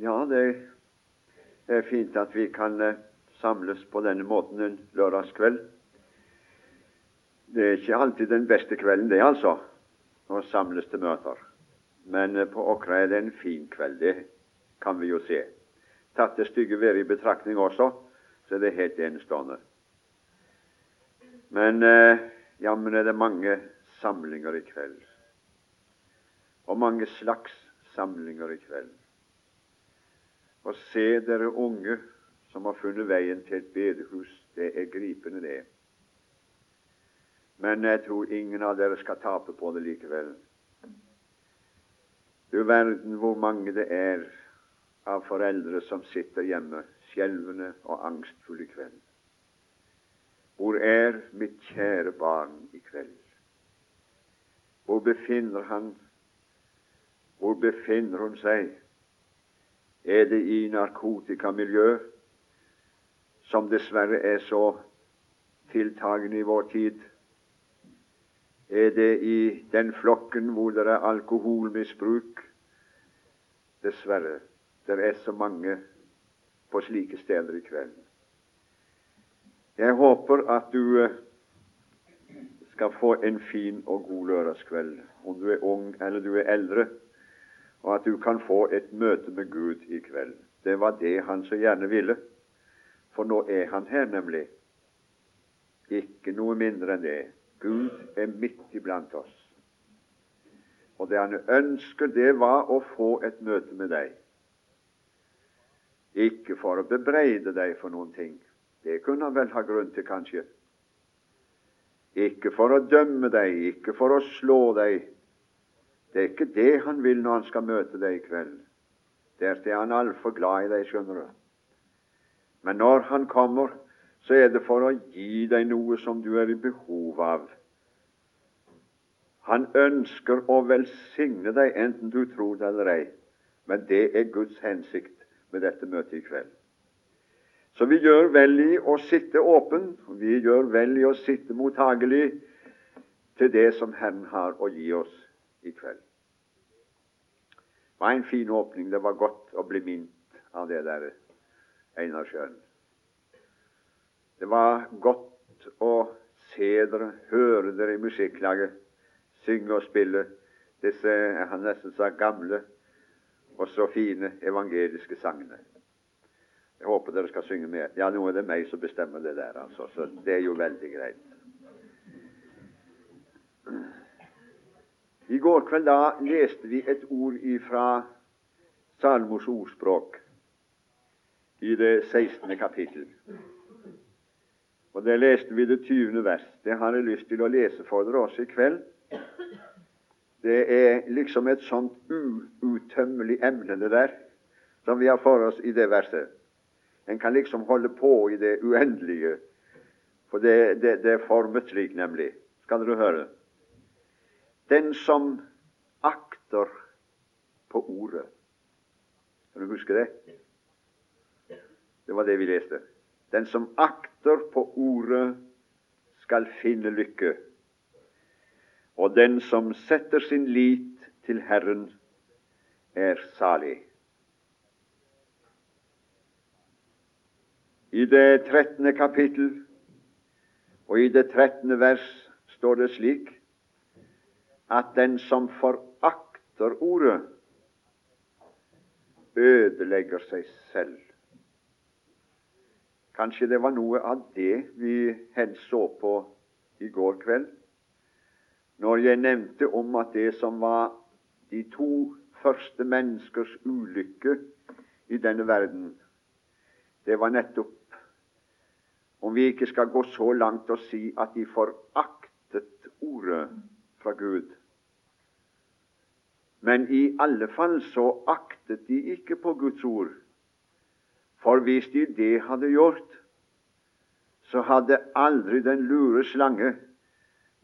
Ja, det er fint at vi kan eh, samles på denne måten en lørdagskveld. Det er ikke alltid den beste kvelden, det, altså, å samles til møter. Men eh, på Åkra er det en fin kveld. Det kan vi jo se. Tatt det stygge været i betraktning også, så er det helt enestående. Men eh, jammen er det mange samlinger i kveld. Og mange slags samlinger i kveld. Å se dere unge som har funnet veien til et bedehus, det er gripende, det. Men jeg tror ingen av dere skal tape på det likevel. Du verden hvor mange det er av foreldre som sitter hjemme skjelvende og angstfulle i kveld. Hvor er mitt kjære barn i kveld? Hvor befinner han? Hvor befinner hun seg? Er det i narkotikamiljø, som dessverre er så tiltagende i vår tid? Er det i den flokken hvor det er alkoholmisbruk? Dessverre. Det er så mange på slike steder i kveld. Jeg håper at du eh, skal få en fin og god lørdagskveld, om du er ung eller du er eldre og at du kan få et møte med Gud i kveld. Det var det han så gjerne ville, for nå er han her, nemlig. Ikke noe mindre enn det. Gud er midt iblant oss. Og det han ønsker, det var å få et møte med deg. Ikke for å bebreide deg for noen ting. Det kunne han vel ha grunn til, kanskje. Ikke for å dømme deg, ikke for å slå deg, det er ikke det han vil når han skal møte deg i kveld. Der er han altfor glad i deg, skjønner du. Men når han kommer, så er det for å gi deg noe som du er i behov av. Han ønsker å velsigne deg, enten du tror det eller ei. Men det er Guds hensikt med dette møtet i kveld. Så vi gjør vel i å sitte åpen, vi gjør vel i å sitte mottagelig til det som Herren har å gi oss i kveld. Det var en fin åpning. Det var godt å bli minnet av det der, Einar Sjøen. Det var godt å se dere, høre dere i musikklaget synge og spille disse jeg har nesten sagt gamle og så fine evangeliske sangene. Jeg håper dere skal synge med. Ja, nå er det meg som bestemmer det der, altså, så det er jo veldig greit. I går kveld da leste vi et ord ifra Salmos ordspråk i det 16. kapittel. Og Der leste vi det 20. vers. Det har jeg lyst til å lese for dere også i kveld. Det er liksom et sånt uuttømmelig emne, det der, som vi har for oss i det verset. En kan liksom holde på i det uendelige, for det, det, det er formet slik, nemlig. Skal dere høre? Den som akter på ordet. Kan du huske det? Det var det vi leste. Den som akter på ordet, skal finne lykke. Og den som setter sin lit til Herren, er salig. I det trettende kapittel og i det trettende vers står det slik at den som forakter ordet, ødelegger seg selv. Kanskje det var noe av det vi så på i går kveld, når jeg nevnte om at det som var de to første menneskers ulykke i denne verden, det var nettopp om vi ikke skal gå så langt og si at de foraktet ordet fra Gud. Men i alle fall så aktet de ikke på Guds ord. For hvis de det hadde gjort, så hadde aldri den lure slange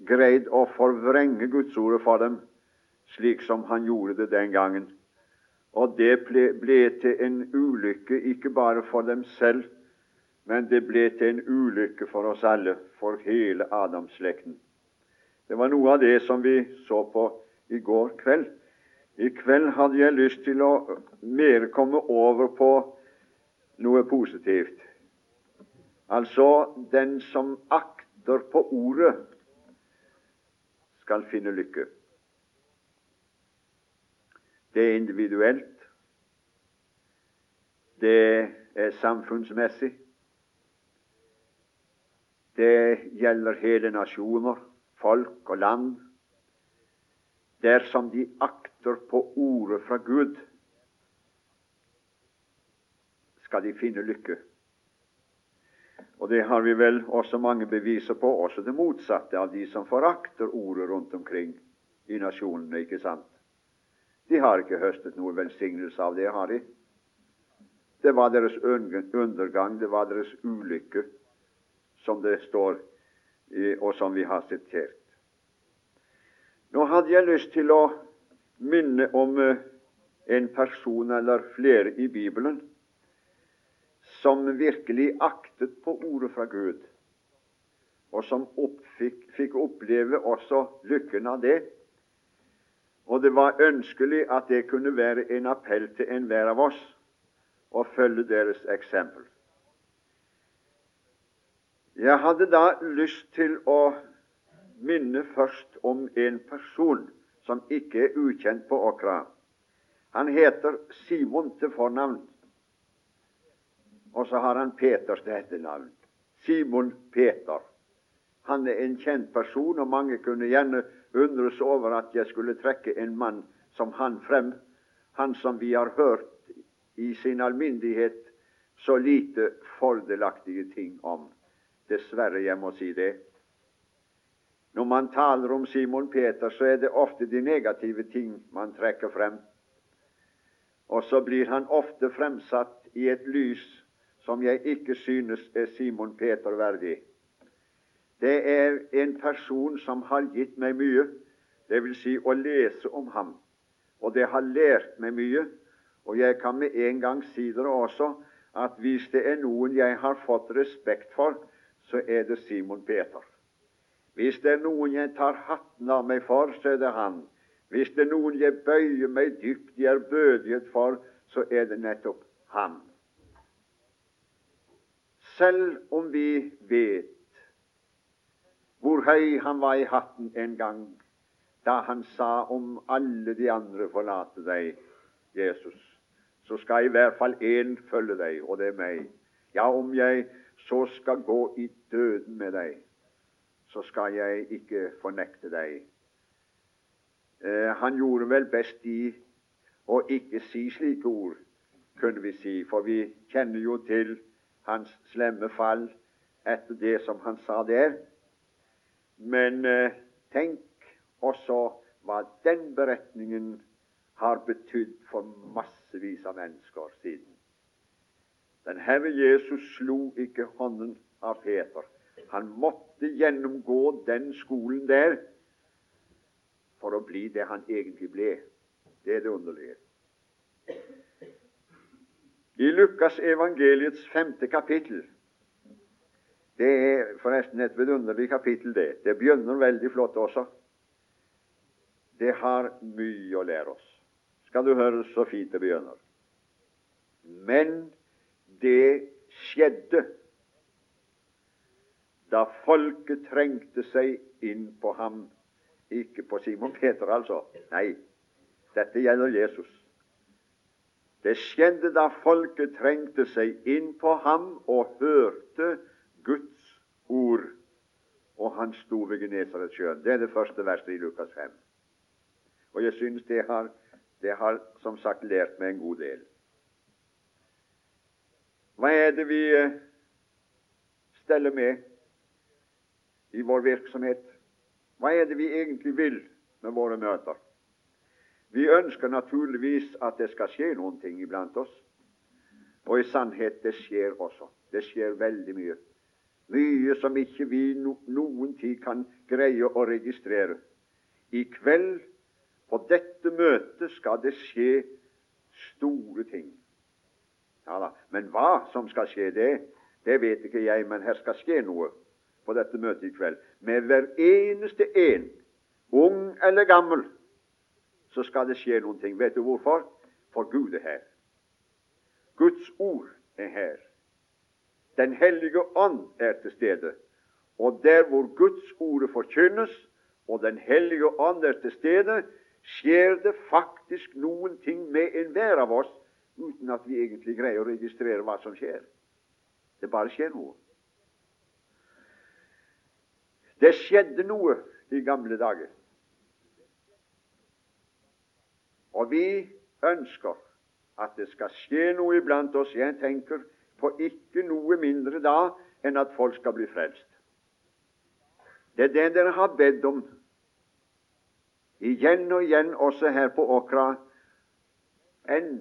greid å forvrenge Guds ord for dem, slik som han gjorde det den gangen. Og det ble, ble til en ulykke ikke bare for dem selv, men det ble til en ulykke for oss alle, for hele Adamslekten. Det var noe av det som vi så på i går kveld I kveld hadde jeg lyst til å mer komme over på noe positivt. Altså den som akter på ordet, skal finne lykke. Det er individuelt. Det er samfunnsmessig. Det gjelder hele nasjoner, folk og land. Dersom de akter på ordet fra Gud, skal de finne lykke. Og det har vi vel også mange beviser på, også det motsatte av de som forakter ordet rundt omkring i nasjonene, ikke sant? De har ikke høstet noe velsignelse av det, har de? Det var deres undergang, det var deres ulykke som det står, og som vi har sitert. Nå hadde jeg lyst til å minne om eh, en person eller flere i Bibelen som virkelig aktet på ordet fra Gud, og som oppfikk, fikk oppleve også lykken av det. Og det var ønskelig at det kunne være en appell til enhver av oss å følge deres eksempel. Jeg hadde da lyst til å minne først om en person som ikke er ukjent på Åkra. Han heter Simon til fornavn, og så har han Peters til etternavn. Simon Peter. Han er en kjent person, og mange kunne gjerne undres over at jeg skulle trekke en mann som han frem, han som vi har hørt i sin alminnelighet så lite fordelaktige ting om. Dessverre, jeg må si det. Når man taler om Simon Peter, så er det ofte de negative ting man trekker frem. Og så blir han ofte fremsatt i et lys som jeg ikke synes er Simon Peter verdig. Det er en person som har gitt meg mye, vil si å lese om ham. Og det har lært meg mye. Og jeg kan med en gang si dere også at hvis det er noen jeg har fått respekt for, så er det Simon Peter. Hvis det er noen jeg tar hatten av meg for, så er det han. Hvis det er noen jeg bøyer meg dypt i ærbødighet for, så er det nettopp han. Selv om vi vet hvor høy han var i hatten en gang da han sa om alle de andre forlater deg, Jesus, så skal i hvert fall én følge deg, og det er meg. Ja, om jeg så skal gå i døden med deg, så skal jeg ikke fornekte deg. Eh, han gjorde vel best i å ikke si slike ord, kunne vi si, for vi kjenner jo til hans slemme fall etter det som han sa der. Men eh, tenk også hva den beretningen har betydd for massevis av mennesker siden. Den Herre Jesus slo ikke hånden av Peter. Han måtte gjennomgå den skolen der for å bli det han egentlig ble. Det er det underlige. I Lukas evangeliets femte kapittel Det er forresten et vidunderlig kapittel, det. Det begynner veldig flott også. Det har mye å lære oss. Skal du høre så fint det begynner. Men det skjedde da folket trengte seg inn på ham. Ikke på Simon Peter, altså. Nei, dette gjelder Jesus. Det skjedde da folket trengte seg inn på ham og hørte Guds ord. Og han sto ved Genesaretsjøen. Det er det første verset i Lukas 5. Og jeg synes det har, det har som sagt lært meg en god del. Hva er det vi eh, steller med i vår virksomhet? Hva er det vi egentlig vil med våre møter? Vi ønsker naturligvis at det skal skje noen ting iblant oss. Og i sannhet, det skjer også. Det skjer veldig mye. Mye som ikke vi no noen tid kan greie å registrere. I kveld, på dette møtet, skal det skje store ting. Ja da, Men hva som skal skje, det, det vet ikke jeg, men her skal skje noe på dette møtet i kveld. Med hver eneste en, ung eller gammel, så skal det skje noen ting. Vet du hvorfor? For Gud er her. Guds ord er her. Den hellige ånd er til stede. Og der hvor Guds ord forkynnes, og Den hellige ånd er til stede, skjer det faktisk noen ting med enhver av oss uten at vi egentlig greier å registrere hva som skjer. Det bare skjer noe. Det skjedde noe i gamle dager. Og vi ønsker at det skal skje noe iblant oss. Jeg tenker på ikke noe mindre da enn at folk skal bli frelst. Det er det dere har bedt om igjen og igjen, også her på Åkra. Enn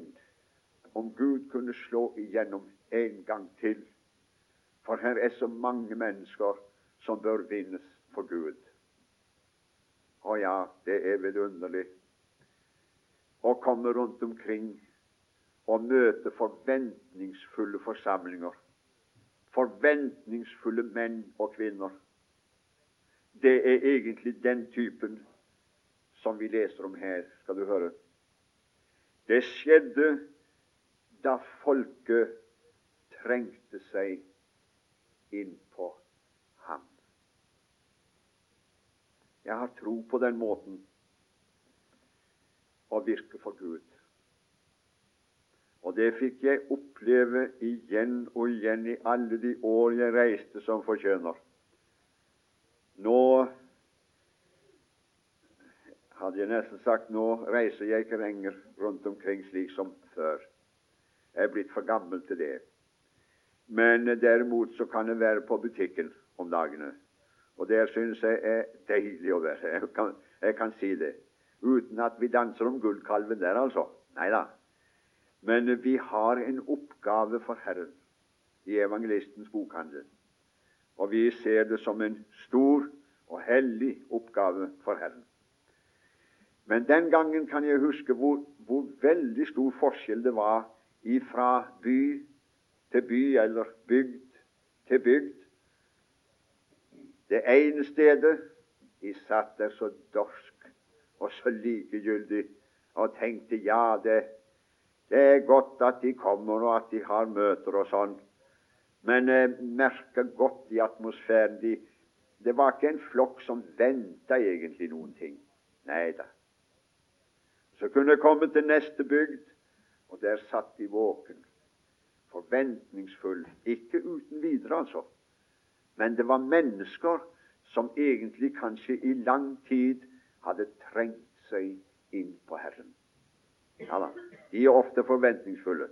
om Gud kunne slå igjennom en gang til. For her er så mange mennesker som bør vinnes for Gud. Å ja, det er vidunderlig å komme rundt omkring og møte forventningsfulle forsamlinger. Forventningsfulle menn og kvinner. Det er egentlig den typen som vi leser om her, skal du høre. Det skjedde da folket trengte seg inn på ham. Jeg har tro på den måten å virke for Gud. Og det fikk jeg oppleve igjen og igjen i alle de år jeg reiste som forkjønner. Nå hadde jeg nesten sagt nå reiser jeg ikke lenger rundt omkring slik som før. Jeg er blitt for gammel til det. Men derimot så kan jeg være på butikken om dagene. Og der synes jeg er deilig å være. Jeg kan, jeg kan si det. Uten at vi danser om gullkalven der, altså. Nei da. Men vi har en oppgave for Herren i evangelistens bokhandel. Og vi ser det som en stor og hellig oppgave for Herren. Men den gangen kan jeg huske hvor, hvor veldig stor forskjell det var fra by til by eller bygd til bygd. Det ene stedet de satt der så dorsk og så likegyldig og tenkte ja, det, det er godt at de kommer, og at de har møter og sånn. Men eh, merka godt i atmosfæren de, Det var ikke en flokk som venta egentlig noen ting. Nei da. Så kunne jeg komme til neste bygd, og der satt de våken forventningsfull. Ikke uten videre, altså. Men det var mennesker som egentlig kanskje i lang tid hadde trengt seg inn på Herren. Ja da, de er ofte forventningsfulle.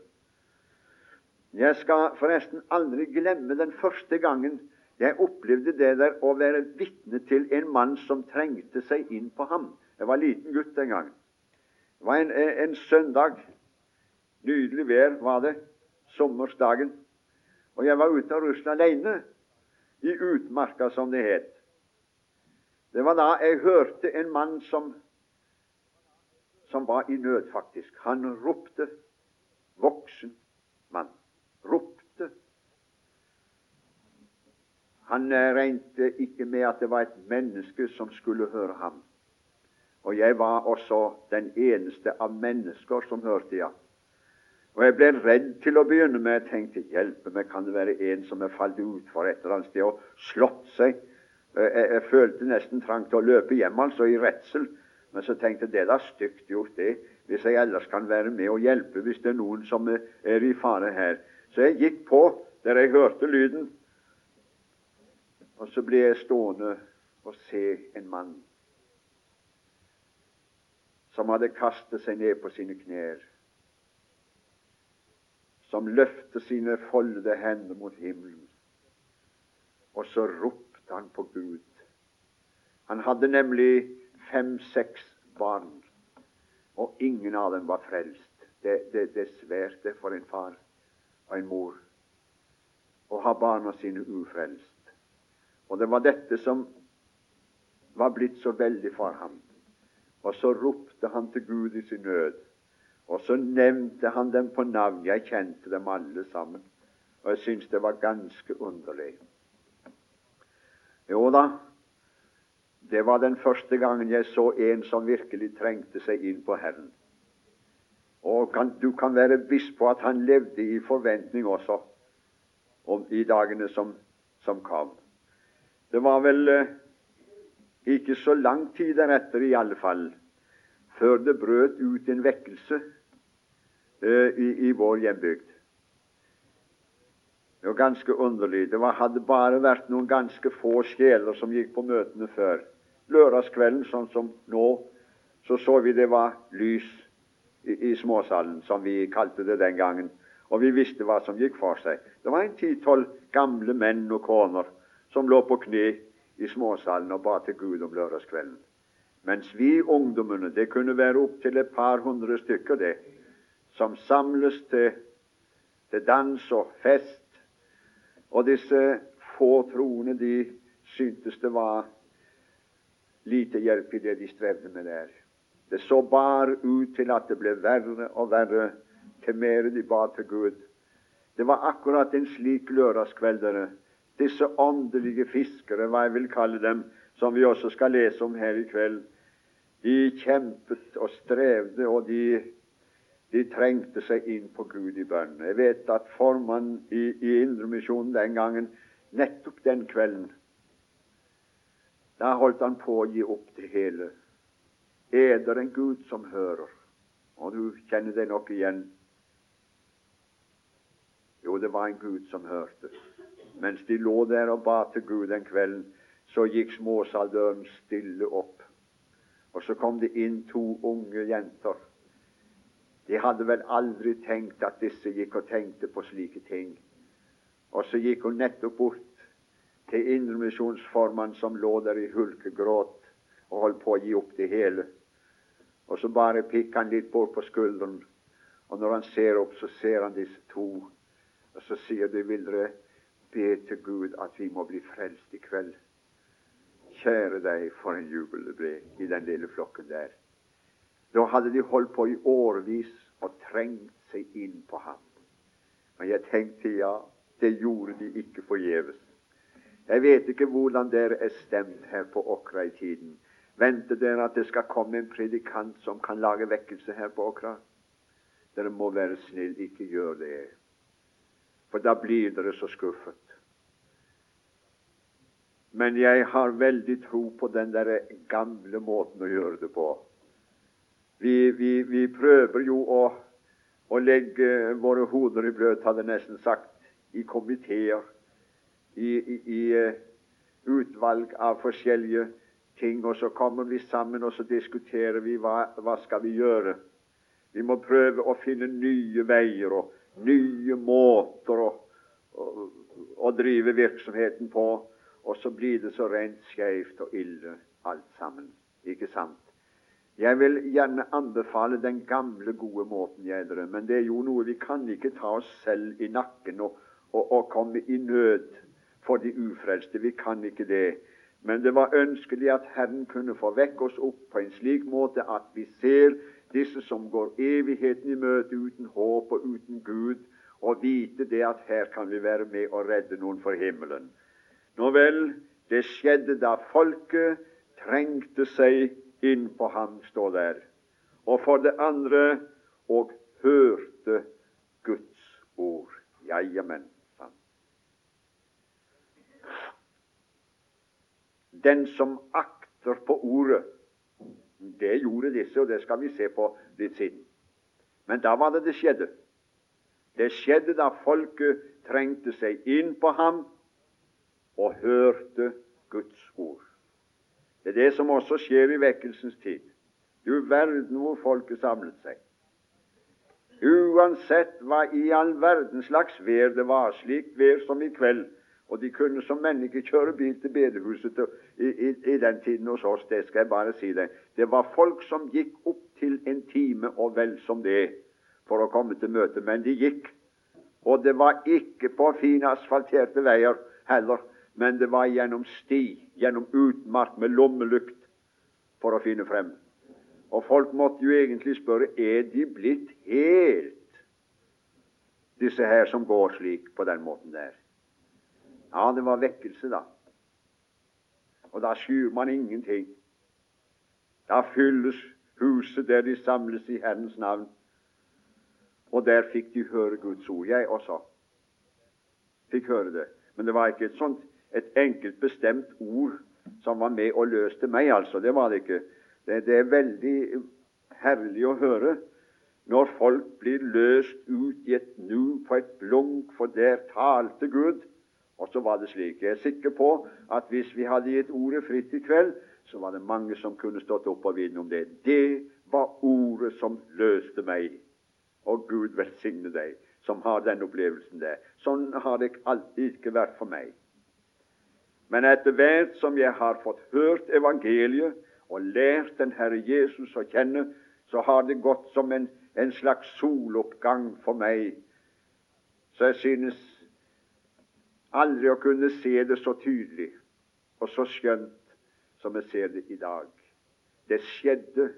Jeg skal forresten aldri glemme den første gangen jeg opplevde det der å være vitne til en mann som trengte seg inn på ham. Jeg var liten gutt den gangen. Det var en, en søndag. Nydelig vær var det sommersdagen. Og jeg var ute og rusla alene i utmarka, som det het. Det var da jeg hørte en mann som, som var i nød, faktisk. Han ropte. Voksen mann. Ropte. Han regnet ikke med at det var et menneske som skulle høre ham. Og jeg var også den eneste av mennesker som hørte, ja. Og Jeg ble redd til å begynne med. Jeg tenkte hjelpe meg, kan det være en som er falt utfor et eller annet sted og slått seg? Jeg, jeg, følte nesten trang til å løpe hjem, altså, i redsel. Men så tenkte jeg det er da stygt gjort, det, hvis jeg ellers kan være med og hjelpe hvis det er noen som er i fare her. Så jeg gikk på der jeg hørte lyden, og så ble jeg stående og se en mann som hadde kastet seg ned på sine knær som løfter sine foldede hender mot himmelen. Og så ropte han på Gud. Han hadde nemlig fem-seks barn, og ingen av dem var frelst. Det, det, det er for en far og en mor å ha barna sine ufrelst. Og det var dette som var blitt så veldig for ham. Og så ropte han til Gud i sin nød. Og så nevnte han dem på navn. Jeg kjente dem alle sammen. Og jeg syntes det var ganske underlig. Jo da, Det var den første gangen jeg så en som virkelig trengte seg inn på Herren. Og kan, du kan være viss på at han levde i forventning også om, i dagene som, som kom. Det var vel eh, ikke så lang tid deretter, i alle fall, før det brøt ut en vekkelse i, i, vår hjembygd. Det var ganske underlig. Det var, hadde bare vært noen ganske få sjeler som gikk på møtene før. Lørdagskvelden, sånn som nå, så så vi det var lys i, i småsalen, som vi kalte det den gangen. Og vi visste hva som gikk for seg. Det var en ti-tolv gamle menn og koner som lå på kne i småsalen og ba til Gud om lørdagskvelden. Mens vi ungdommene, det kunne være opptil et par hundre stykker, det, som samles til, til dans og fest. Og disse få troende, de syntes det var lite hjelp i det de strevde med der. Det så bare ut til at det ble verre og verre til mer de ba til Gud. Det var akkurat en slik lørdagskveld. Dere. Disse åndelige fiskere, hva jeg vil kalle dem, som vi også skal lese om her i kveld, de kjempet og strevde, og de, de trengte seg inn på Gud i bønn. Jeg vet at formannen i, i Indremisjonen den gangen, nettopp den kvelden, da holdt han på å gi opp det hele. Er det en Gud som hører? Og du kjenner det nok igjen. Jo, det var en Gud som hørte. Mens de lå der og ba til Gud den kvelden, så gikk småsaldøren stille opp og så kom det inn to unge jenter. De hadde vel aldri tenkt at disse gikk og tenkte på slike ting. Og så gikk hun nettopp bort til indremisjonsformannen som lå der i hulkegråt og holdt på å gi opp det hele. Og så bare pikk han litt bort på skulderen. Og når han ser opp, så ser han disse to. Og så sier de, vil dere be til Gud at vi må bli frelst i kveld? Kjære deg, for en jubel det ble i den lille flokken der. Da hadde de holdt på i årevis og trengt seg inn på ham. Men jeg tenkte ja, det gjorde de ikke forgjeves. Jeg vet ikke hvordan dere er stemt her på Åkra i tiden. Venter dere at det skal komme en predikant som kan lage vekkelse her på Åkra? Dere må være snill, ikke gjør det. For da blir dere så skuffet. Men jeg har veldig tro på den der gamle måten å gjøre det på. Vi, vi, vi prøver jo å, å, legge våre hoder i bløt, hadde jeg nesten sagt, i komiteer, i, i, i uh, utvalg av forskjellige ting, og så kommer vi sammen og så diskuterer vi hva, hva skal vi gjøre. Vi må prøve å finne nye veier og nye måter å, å, å drive virksomheten på. Og så blir det så rent skeivt og ille alt sammen. Ikke sant? Jeg vil gjerne anbefale den gamle, gode måten, gjeldere, men det er jo noe vi kan ikke ta oss selv i nakken og, og, og komme i nød for de ufrelste. Vi kan ikke det. Men det var ønskelig at Herren kunne få vekke oss opp på en slik måte at vi ser disse som går evigheten i møte uten håp og uten Gud, og vite det at her kan vi være med og redde noen for himmelen. Nå vel, det skjedde da folket trengte seg inn på ham, står der. Og for det andre og hørte Guds ord. Ja, jamen, sant. Den som akter på ordet, det gjorde disse, og det skal vi se på litt siden. Men da var det det skjedde. Det skjedde da folket trengte seg inn på ham, og hørte Guds ord. Det er det som også skjer i vekkelsens tid. Du verden hvor folket samlet seg. Uansett hva i all verdens slags vær det var, slikt vær som i kveld, og de kunne som menn ikke kjøre bil til bedehuset i, i, i, den tiden hos oss, det skal jeg bare si deg. Det var folk som gikk opp til en time og vel som det for å komme til møte, men de gikk. Og det var ikke på fine asfalterte veier heller men det var gjennom sti, gjennom utmark med lommelykt for å finne frem. Og folk måtte jo egentlig spørre er de blitt helt, disse her som går slik på den måten der. Ja, det var vekkelse, da. og da skyr man ingenting. Da fylles huset der de samles i Herrens navn. Og der fikk de høre Guds ord. Jeg også fikk høre det. Men det var ikke et sånt et enkelt, bestemt ord som var med og løste meg, altså. Det var det ikke. Det, det er veldig herlig å høre når folk blir løst ut i et nu på et blunk, for der talte Gud. Og så var det slik. Jeg er sikker på at hvis vi hadde gitt ordet fritt i kveld, så var det mange som kunne stått opp og vitne om det. Det var ordet som løste meg. Og Gud velsigne deg som har den opplevelsen der. Sånn har det alltid ikke vært for meg. Men etter hvert som jeg har fått hørt evangeliet og lært den Herre Jesus å kjenne, så har det gått som en, en slags soloppgang for meg. Så jeg synes aldri å kunne se det så tydelig og så skjønt som jeg ser det i dag. Det skjedde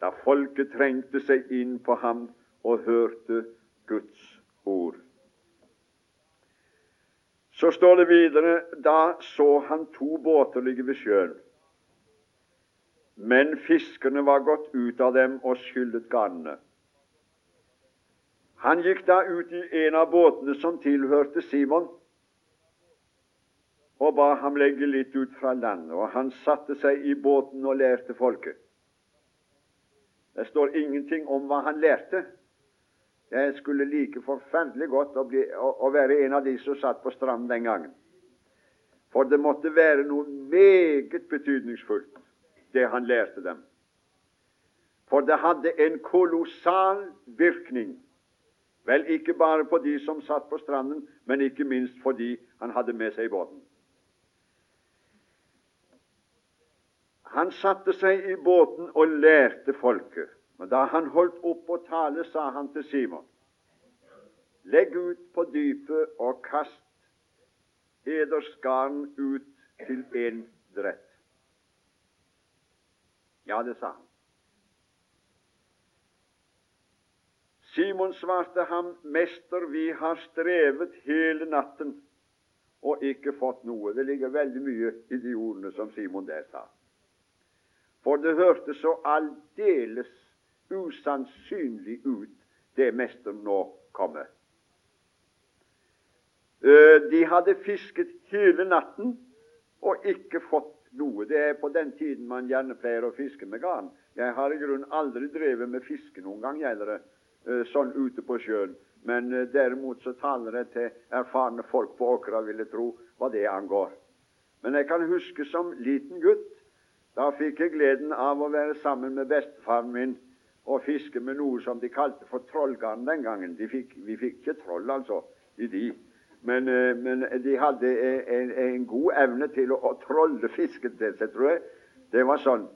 da folket trengte seg inn på ham og hørte Guds ord. Så står det videre da så han to båter ligge ved sjøen. Men fiskerne var gått ut av dem og skyllet garnene. Han gikk da ut i en av båtene som tilhørte Simon, og ba ham legge litt ut fra landet. Og han satte seg i båten og lærte folket. Det står ingenting om hva han lærte. Jeg skulle like forferdelig godt å, bli, å, å være en av de som satt på stranden den gangen. For det måtte være noe meget betydningsfullt, det han lærte dem. For det hadde en kolossal virkning. Vel, ikke bare på de som satt på stranden, men ikke minst for de han hadde med seg i båten. Han satte seg i båten og lærte folket. Og Da han holdt opp å tale, sa han til Simon.: Legg ut på dypet og kast hedersgarn ut til en drett. Ja, det sa han. Simon svarte ham, Mester, vi har strevet hele natten og ikke fått noe. Det ligger veldig mye i de ordene som Simon der sa. For det hørtes så aldeles usannsynlig ut, det mesteren nå kommer. Eh, de hadde fisket hele natten og ikke fått noe. Det er på den tiden man gjerne pleier å fiske med garn. Jeg har i grunnen aldri drevet med fiske noen gang, gjelder det, sånn ute på sjøen. Men eh, derimot så taler jeg til erfarne folk på Åkra, vil jeg tro, hva det angår. Men jeg kan huske som liten gutt da fikk jeg gleden av å være sammen med bestefaren min og fiske med noe som de kalte for trollgarn den gangen. De fikk, vi fikk ikke troll, altså, i de. Men, eh, men de hadde en, en, god evne til å, å trolle fisken til seg, tror jeg. Det var sånn.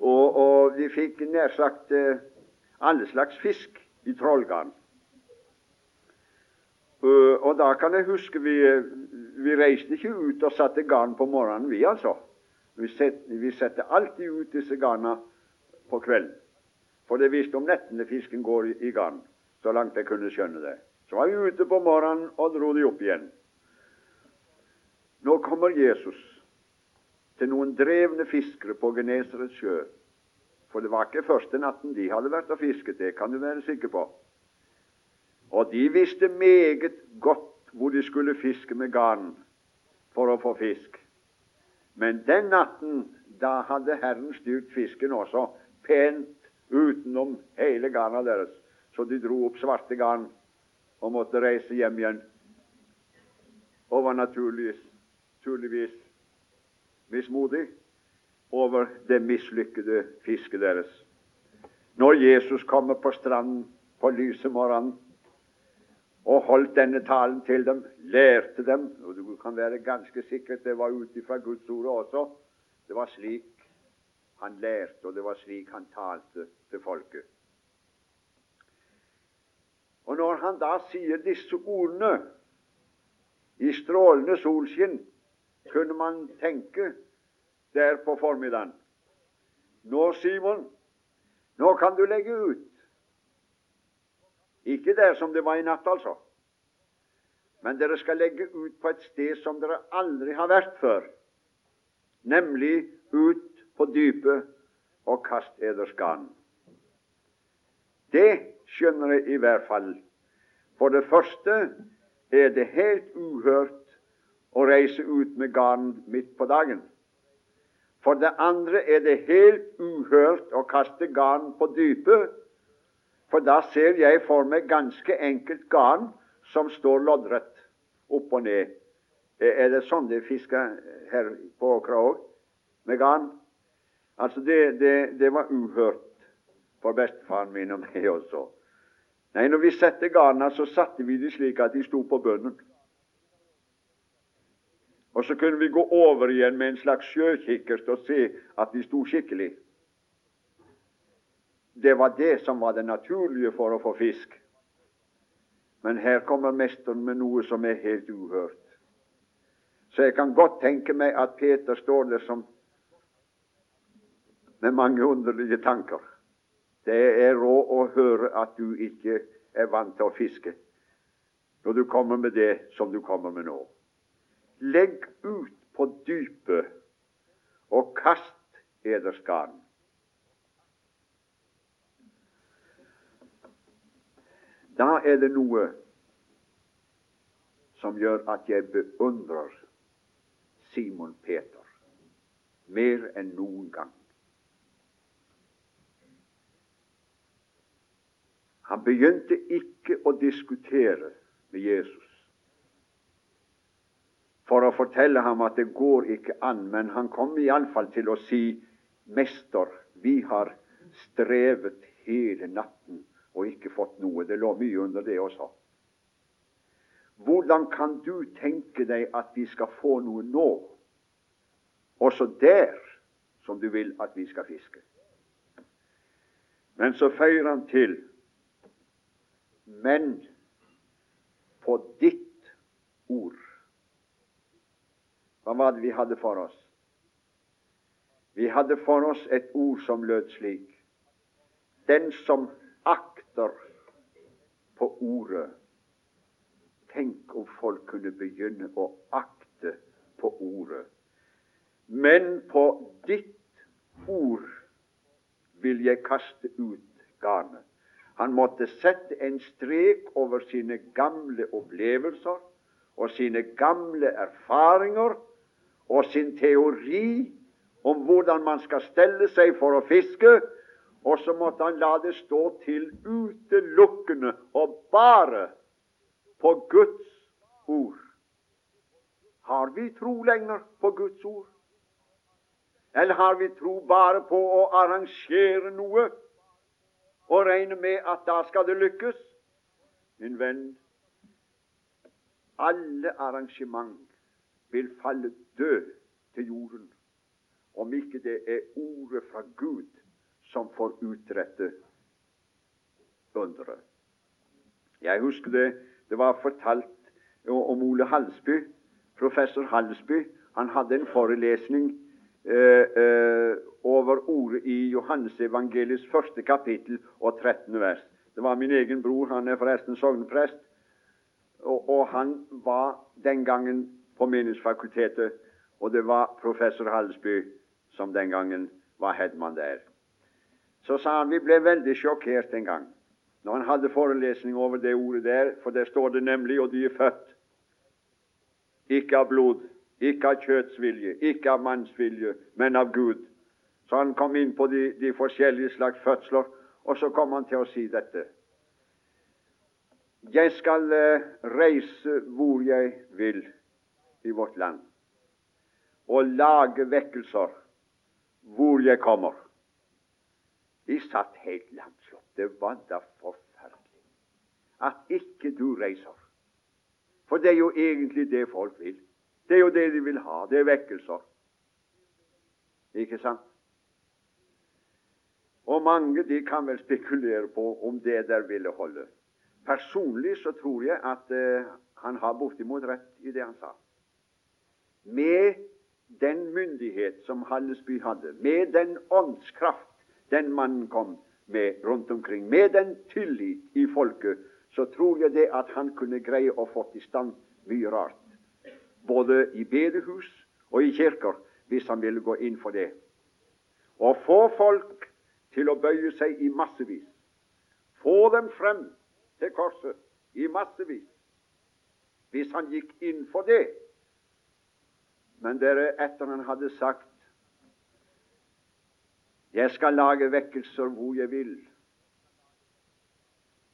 Og, og de fikk nær sagt eh, alle slags fisk i trollgarn. Og da kan jeg huske vi, vi reiste ikke ut og satte garn på morgenen, vi altså. Vi setter, vi setter alltid ut disse garna på kvelden. For det visste om nettene fisken går i, garn, så langt jeg kunne skjønne det. Så var vi ute på morgenen og dro de opp igjen. Nå kommer Jesus til noen drevne fiskere på Genesarets sjø. For det var ikke første natten de hadde vært og fisket, det kan du være sikker på. Og de visste meget godt hvor de skulle fiske med garn for å få fisk. Men den natten, da hadde Herren styrt fisken også pent utenom hele garna deres, så de dro opp svarte garn og måtte reise hjem igjen. Og var naturligvis, naturligvis mismodig over det mislykkede fisket deres. Når Jesus kommer på stranden på lyse morgenen og holdt denne talen til dem, lærte dem og Du kan være ganske sikker det var ut ifra Guds ord også. Det var slik han lærte, og det var slik han talte til folket. Og når han da sier disse ordene i strålende solskinn, kunne man tenke der på formiddagen Nå, Simon, nå kan du legge ut. Ikke der som det var i natt, altså. Men dere skal legge ut på et sted som dere aldri har vært før. nemlig ut på dypet og kast eders garn. Det skjønner jeg i hvert fall. For det første er det helt uhørt å reise ut med garn midt på dagen. For det andre er det helt uhørt å kaste garn på dypet, for da ser jeg for meg ganske enkelt garn som står loddrett opp og ned. Er det sånn de fisker her på Åkra òg, med garn? Altså, det, det, det var uhørt for bestefaren min og meg også. Nei, når vi satte garna, så satte vi de slik at de sto på bunnen. Og så kunne vi gå over igjen med en slags sjøkikkert og se at de sto skikkelig. Det var det som var det naturlige for å få fisk. Men her kommer mesteren med noe som er helt uhørt. Så jeg kan godt tenke meg at Peter står der som med mange underlige tanker. Det er råd å høre at du ikke er vant til å fiske når du kommer med det som du kommer med nå. Legg ut på dypet og kast eders. Da er det noe som gjør at jeg beundrer Simon Peter mer enn noen gang. Han begynte ikke å diskutere med Jesus for å fortelle ham at det går ikke an, men han kom iallfall til å si, 'Mester, vi har strevet hele natten og ikke fått noe.' Det lå mye under det også. Hvordan kan du tenke deg at vi skal få noe nå, også der som du vil at vi skal fiske? Men så føyer han til Men på ditt ord hva var det vi hadde for oss? Vi hadde for oss et ord som lød slik Den som akter på ordet Tenk om folk kunne begynne å akte på ordet. Men på ditt ord vil jeg kaste ut garnet. Han måtte sette en strek over sine gamle opplevelser og sine gamle erfaringer og sin teori om hvordan man skal stelle seg for å fiske, og så måtte han la det stå til utelukkende og bare på Guds ord. Har vi tro lenger på Guds ord? Eller har vi tro bare på å arrangere noe og regne med at da skal det lykkes? Min venn, alle arrangement vil falle død til jorden om ikke det er ordet fra Gud som får utrette underet. Jeg husker det det var fortalt om Ole Halsby, professor Halsby. Han hadde en forelesning over ordet i Johannesevangeliets første kapittel og 13. vers. Det var min egen bror, han er forresten sogneprest, og, og han var den gangen på Menighetsfakultetet, og det var professor Hallesby som den gangen var headman der. Så sa han vi ble veldig sjokkert en gang når han hadde forelesning over det ordet der, for der står det nemlig og de er født ikke av blod, ikke av kjøttsvilje, ikke av mannsvilje, men av Gud. Så han kom inn på de, de forskjellige slags fødsler, og så kom han til å si dette. Jeg skal uh, reise hvor jeg vil i vårt land og lage vekkelser hvor jeg kommer. De satt helt lamslått. Det var da forferdelig at ikke du reiser. For det er jo egentlig det folk vil. Det er jo det de vil ha. Det er vekkelser. Ikke sant? Og mange de kan vel spekulere på om det der ville holde. Personlig så tror jeg at eh, han har bortimot rett i det han sa med den myndighet som Hallesby hadde, med den åndskraft den mannen kom med rundt omkring, med den tillit i folket, så tror jeg det at han kunne greie å få i stand mye rart. Både i bedehus og i kirker. hvis han ville gå inn for det. Og få folk til å bøye seg i massevis. Få dem frem til korset i massevis. Hvis han gikk inn for det. Men dere, etter han hadde sagt 'Jeg skal lage vekkelser hvor jeg vil',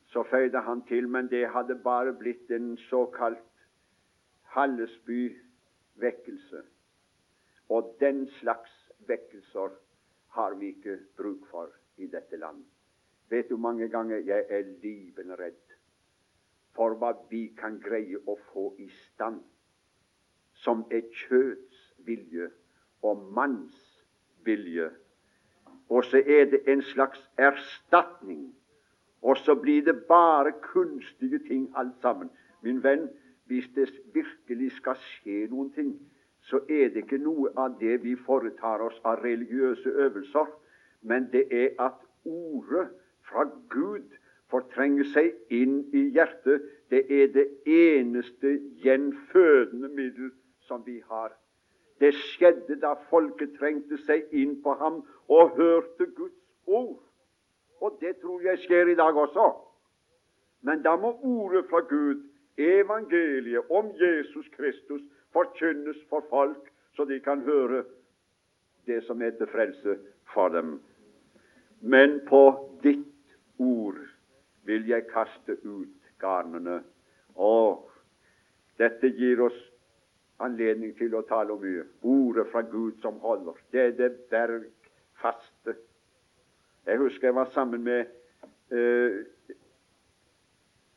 så føyde han til, men det hadde bare blitt en såkalt Hallesby-vekkelse. Og den slags vekkelser har vi ikke bruk for i dette land. Vet du mange ganger jeg er liven redd for hva vi kan greie å få i stand, som er kjøts vilje og manns vilje. Og så er det en slags erstatning. Og så blir det bare kunstige ting alt sammen. Min venn, hvis det virkelig skal skje noen ting, så er det ikke noe av det vi foretar oss av religiøse øvelser, men det er at ordet fra Gud fortrenger seg inn i hjertet. Det er det eneste gjenfødende middel som vi har. Det skjedde da folket trengte seg inn på ham og hørte Guds ord. Og det tror jeg skjer i dag også. Men da må ordet fra Gud, evangeliet om Jesus Kristus, forkynnes for folk, så de kan høre det som er til frelse for dem. Men på ditt ord vil jeg kaste ut garnene. Og dette gir oss anledning til å tale om mye. Ordet fra Gud som holder. Det er det bergfaste. Jeg husker jeg var sammen med uh,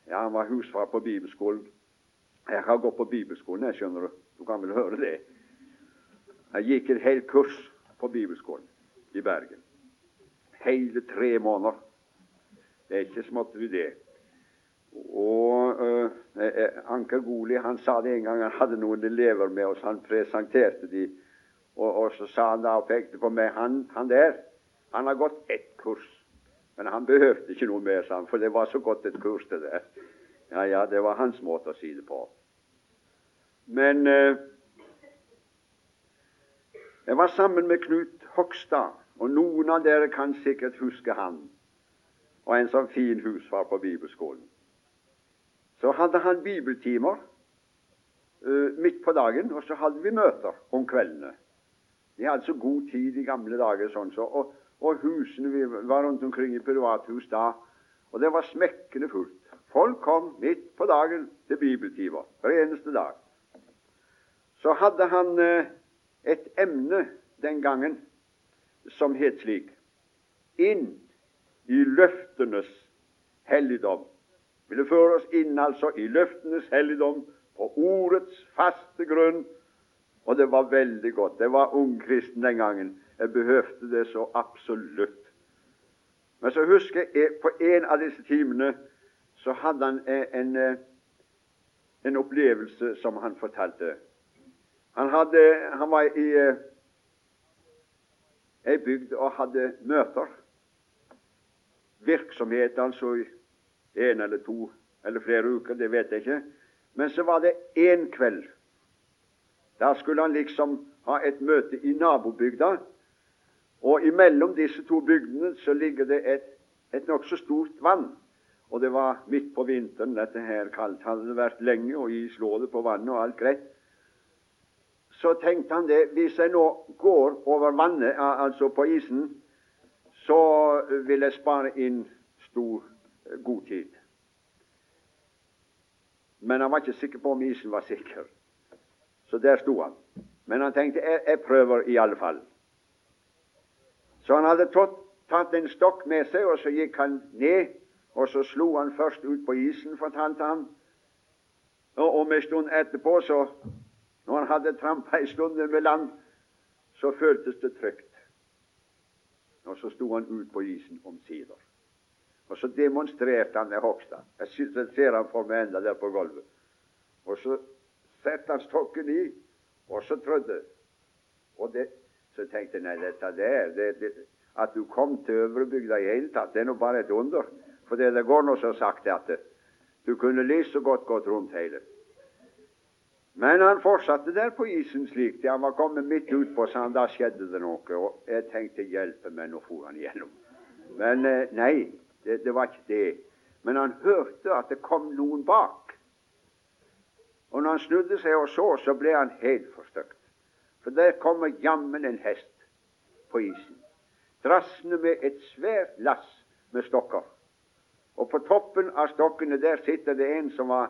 Ja, han var husfar på bibelskolen. Jeg har gått på bibelskolen, jeg skjønner du. Du kan vel høre det. Jeg gikk et helt kurs på bibelskolen i Bergen. Hele tre måneder. Det er ikke smått vi det. Og uh, Anker Goli han sa det en gang han hadde noen elever med oss. Han presenterte de, og, og så sa han da og pekte på meg han, han der, han har gått ett kurs. Men han behøvde ikke noe mer, sa han, for det var så godt et kurs, det der. Ja, ja, det var hans måte å si det på. Men eh, jeg var sammen med Knut Hogstad, og noen av dere kan sikkert huske han og en sånn fin husfar på bibelskolen. Så hadde han bibeltimer uh, midt på dagen, og så hadde vi møter om kveldene. Vi hadde så god tid i gamle dager, sånn så, og, og husene vi var rundt omkring i privathus da, og det var smekkende fullt. Folk kom midt på dagen til bibeltimer hver eneste dag. Så hadde han uh, et emne den gangen som het slik Inn i løftenes helligdom. Ville føre oss inn altså i løftenes helligdom på ordets faste grunn. Og det var veldig godt. Det var ungkristen den gangen. Jeg behøvde det så absolutt. Men så husker jeg på en av disse timene så hadde han en, en opplevelse som han fortalte. Han, hadde, han var i ei bygd og hadde møter virksomhet altså i en eller to eller flere uker, det vet jeg ikke. Men så var det én kveld. Da skulle han liksom ha et møte i nabobygda. Og imellom disse to bygdene så ligger det et, et nokså stort vann. Og det var midt på vinteren. Dette her kaldt hadde det vært lenge, og is lå det på vannet, og alt greit. Så tenkte han det hvis jeg nå går over vannet, altså på isen, så vil jeg spare inn stor eh, god tid. Men han var ikke sikker på om isen var sikker. Så der sto han. Men han tenkte jeg, jeg prøver i alle fall. Så han hadde tatt, tatt en stokk med seg, og så gikk han ned. Og så slo han først ut på isen, fortalte han. Og om en stund etterpå, så, når han hadde trampa en stund ved land, så føltes det trygt. Og så sto han ut på isen omsider. Og så demonstrerte han med Hogstad. Jeg synes jeg ser han for meg enda der på gulvet. Og så satte han stokken i, og så trødde. Og det, så tenkte jeg nei, dette der det, det, At du kom til Øvrebygda i hele tatt, det er nå bare et under. For det, det går nå så sakte at det, du kunne like så godt gått rundt hele. Men han fortsatte der på isen slik til han var kommet midt utpå, så han, da skjedde det noe. Og jeg tenkte 'hjelpe meg', nå for han igjennom. Men eh, nei, det, det, var ikke det. Men han hørte at det kom noen bak. Og når han snudde seg og så, så ble han helt forstøkt. For der kommer jammen en hest på isen, drassende med et svært lass med stokker. Og på toppen av stokkene der sitter det en som var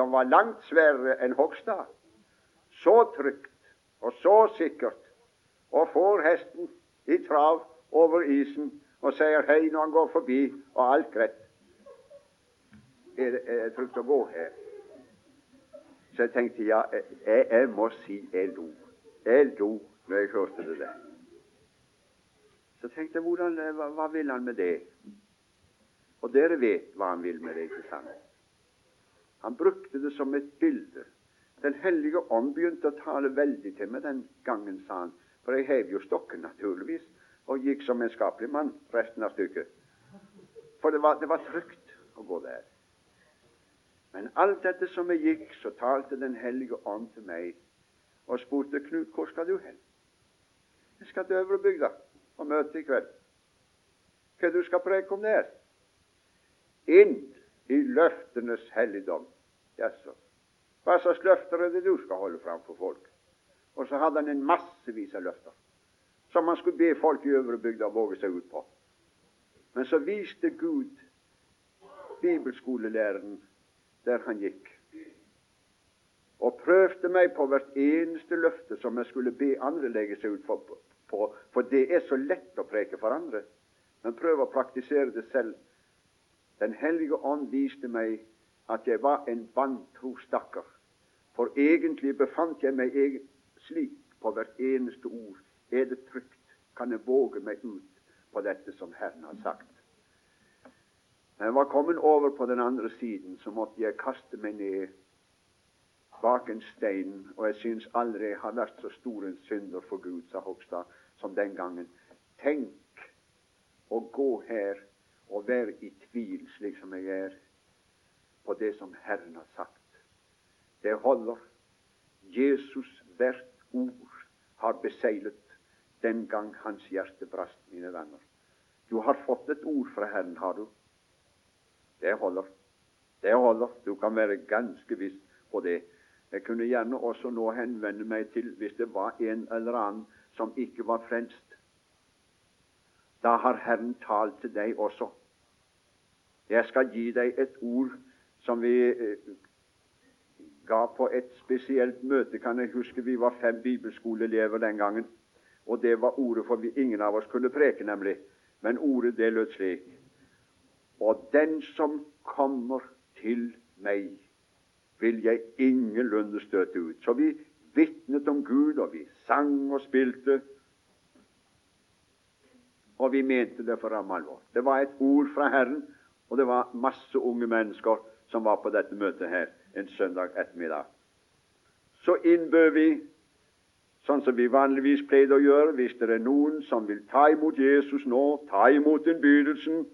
som var langt sværere enn Hogstad. Så trygt og så sikkert. Og får hesten i trav over isen og sier hei når han går forbi, og alt greit. Er det, er trygt å gå her? Så jeg tenkte ja, jeg, jeg må si jeg lo. Jeg lo når jeg hørte det der. Så tenkte jeg hvordan, hva, hva vil han med det? Og dere vet hva han vil med det, ikke sant? Han brukte det som et bilde. Den hellige ånd begynte å tale veldig til meg den gangen, sa han. For jeg hev jo stokken, naturligvis, og gikk som en skapelig mann resten av stykket. For det var, det var trygt å gå der. Men alt dette som jeg gikk, så talte Den hellige ånd til meg og spurte Knut, hvor skal du hen? Jeg skal til Øvrebygda og møte i kveld. Hva du skal preke om der? Inn i løftenes helligdom. Jaså. Hva slags løfter er det du skal holde fram for folk? Og så hadde han en massevis av løfter som han skulle be folk i Øvrebygda våge seg ut på. Men så viste Gud bibelskolelæreren der han gikk, og prøvde meg på hvert eneste løfte som jeg skulle be andre legge seg ut for, på, for det er så lett å preke for andre. Men prøv å praktisere det selv den hellige ånd viste meg at jeg var en vantro stakkar. For egentlig befant jeg meg slik på hvert eneste ord. Er det trygt? Kan jeg våge meg ut på dette som Herren har sagt? Når jeg var kommet over på den andre siden, så måtte jeg kaste meg ned bak en stein, og jeg syns aldri jeg har vært så stor en synder for Gud, sa Hogstad, som den gangen. Tenk å gå her og være i tvil, slik som jeg er, på det som Herren har sagt. Det holder. Jesus hvert ord har beseglet den gang hans hjerte brast, mine venner. Du har fått et ord fra Herren, har du. Det holder. Det holder. Du kan være ganske viss på det. Jeg kunne gjerne også nå henvende meg til hvis det var en eller annen som ikke var frelst. Da har Herren talt til deg også. Jeg skal gi deg et ord som vi eh, ga på et spesielt møte. Kan jeg huske Vi var fem bibelskoleelever den gangen. Og det var ordet for vi ingen av oss kunne preke, nemlig. Men ordet det lød slik Og den som kommer til meg, vil jeg ingenlunde støte ut. Så vi vitnet om Gud, og vi sang og spilte. Og vi mente det for ramme alvor. Det var et ord fra Herren og det var masse unge mennesker som var på dette møtet her en søndag ettermiddag. Så innbød vi, sånn som vi vanligvis pleide å gjøre, hvis det er noen som vil ta imot Jesus nå, ta imot innbydelsen,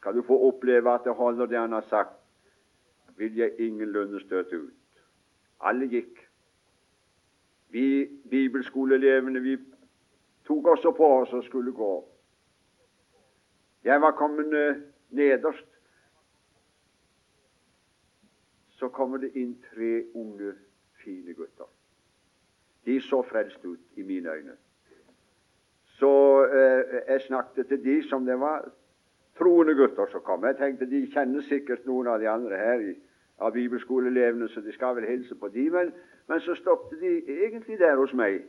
skal du få oppleve at det holder det han har sagt, vil jeg ingenlunde støte ut. Alle gikk. Vi bibelskoleelevene vi tok også på oss og skulle gå. Jeg var kommet nederst så kommer det inn tre unge, fine gutter. De så frelst ut i mine øyne. Så eh, jeg snakket til de som det var troende gutter som kom. Jeg tenkte de kjenner sikkert noen av de andre her i, av bibelskoleelevene, så de skal vel hilse på de, men, men så stoppet de egentlig der hos meg.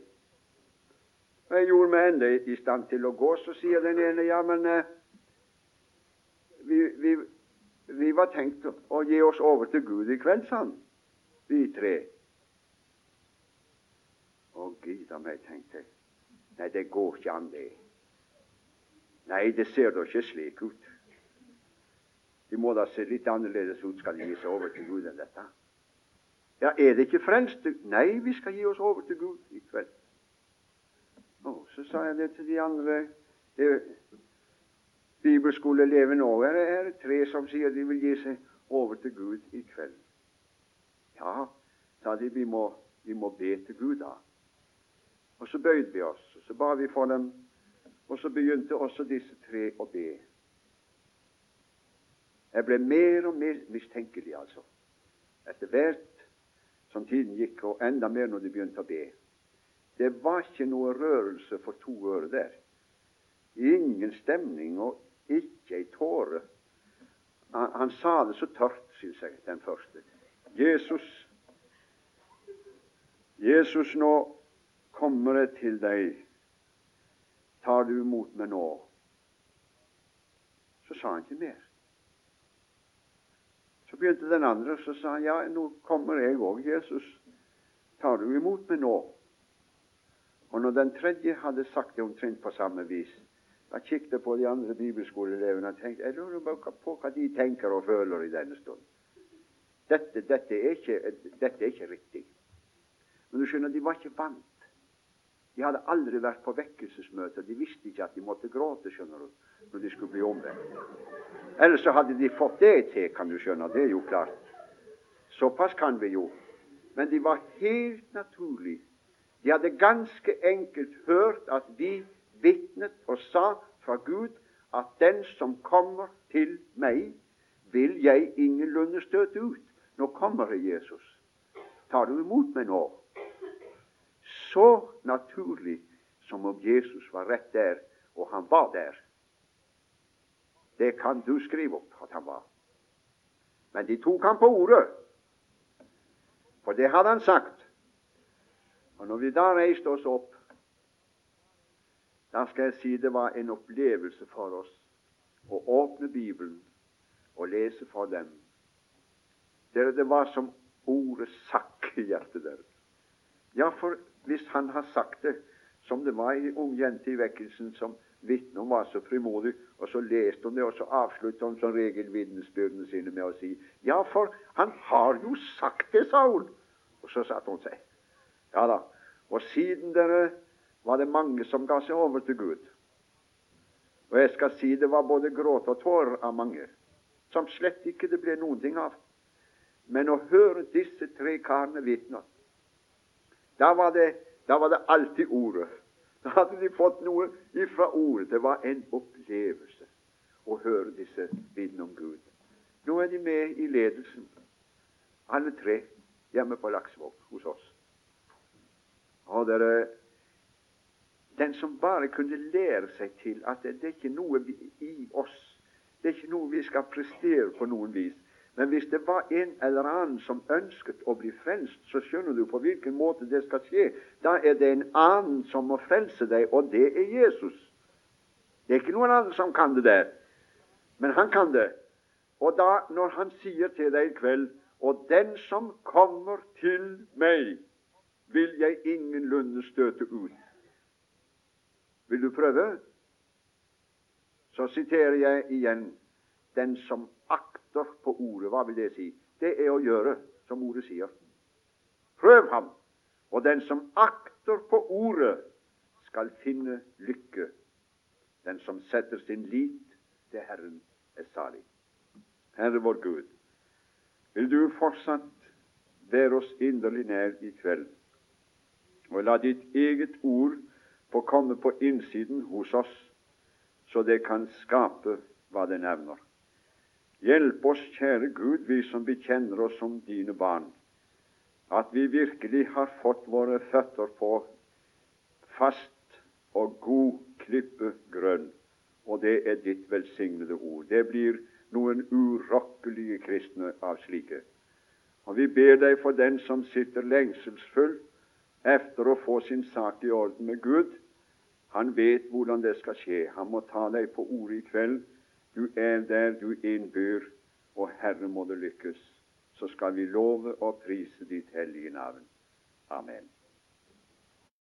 Og Jeg gjorde meg enda i stand til å gå. Så sier den ene ja, men eh, vi, vi, vi var tenkt å gi oss over til Gud i kveld, sa han, vi tre. Å, gida meg, tenkte jeg. Nei, det går ikke an, det. Nei, det ser da ikke slik ut. Det må da se litt annerledes ut, skal de gi seg over til Gud enn dette. Ja, er det ikke frelst? Nei, vi skal gi oss over til Gud i kveld. Og så sa jeg det til de andre. Det, bibelskoleelevene òg er, er tre som sier de vil gi seg over til Gud i kveld. Ja, sa de vi må, vi må be til Gud da. Og så bøyde vi oss, og så ba vi for dem, og så begynte også disse tre å be. Jeg ble mer og mer mistenkelig, altså, etter hvert som tiden gikk, og enda mer når de begynte å be. Det var ikke noe rørelse for to øre der. Ingen stemning og ikke ei tåre. Han, han, sa det så tørt, syns jeg, den første. Jesus, Jesus, nå kommer jeg til deg. Tar du imot meg nå? Så sa han ikke mer. Begynte den andre, så sa han, ja, nå kommer jeg òg, Jesus. Tar du imot meg nå? Og når den tredje hadde sagt det omtrent på samme vis, da kikket jeg på de andre bibelskoleelevene og tenkte jeg lurer på hva de tenker og føler i denne stund. Dette, dette, er ikke, dette er ikke riktig. Men du skjønner, de var ikke vant. De hadde aldri vært på vekkelsesmøter. De visste ikke at de måtte gråte skjønner du, når de skulle bli omvendt. Ellers så hadde de fått det til, kan du skjønne. Det er jo klart. Såpass kan vi jo. Men de var helt naturlig de hadde ganske enkelt hørt at vi vitnet og sa fra Gud at den som kommer til meg, vil jeg ingenlunde støte ut. Nå kommer Jesus. Tar du imot meg nå? Så naturlig som om Jesus var rett der, og han var der. Det kan du skrive opp at han var. Men de tok ham på ordet, for det hadde han sagt. Og Når vi da reiste oss opp, da skal jeg si det var en opplevelse for oss å åpne Bibelen og lese for dem. Der det var som ordet sakk i hjertet deres. Ja, for hvis han har sagt det, som det var ei ung jente i vekkelsen som vitnet om var så frimodig, og så leste hun det, og så avsluttet hun som regel vitnesbyrdene sine med å si Ja, for han har jo sagt det, sa hun. Og så satte hun seg. Ja da. Og siden dere var det mange som ga seg over til Gud. Og jeg skal si det var både gråt og tårer av mange, som slett ikke det ble noen ting av. Men å høre disse tre karene vitne, da var det, da var det alltid ordet. Da hadde de fått noe ifra ordet. Det var en opplevelse å høre disse vitnene om Gud. Nå er de med i ledelsen, alle tre, hjemme på Laksevåg hos oss. Og dere, Den som bare kunne lære seg til at det, det er ikke noe vi, i oss Det er ikke noe vi skal prestere på noen vis. Men hvis det var en eller annen som ønsket å bli frelst, så skjønner du på hvilken måte det skal skje. Da er det en annen som må frelse deg, og det er Jesus. Det er ikke noen annen som kan det der, men han kan det. Og da, når han sier til deg i kveld Og den som kommer til meg vil jeg ingenlunde støte ut. Vil du prøve? Så siterer jeg igjen den som akter på ordet. Hva vil det si? Det er å gjøre som ordet sier. Prøv ham, og den som akter på ordet, skal finne lykke. Den som setter sin lit til Herren, er salig. Herre vår Gud, vil du fortsatt være oss inderlig nær i kveld? Og la ditt eget ord få komme på innsiden hos oss, så det kan skape hva det nevner. Hjelp oss, kjære Gud, vi som bekjenner oss som dine barn, at vi virkelig har fått våre føtter på fast og god klippe grønn. Og det er ditt velsignede ord. Det blir noen urokkelige kristne av slike. Og vi ber deg for den som sitter lengselsfull efter å få sin sak i orden med Gud. Han vet hvordan det skal skje. Han må ta deg på ordet i kveld. Du er der du innbyr, og Herre må det lykkes. Så skal vi love og prise ditt hellige navn. Amen.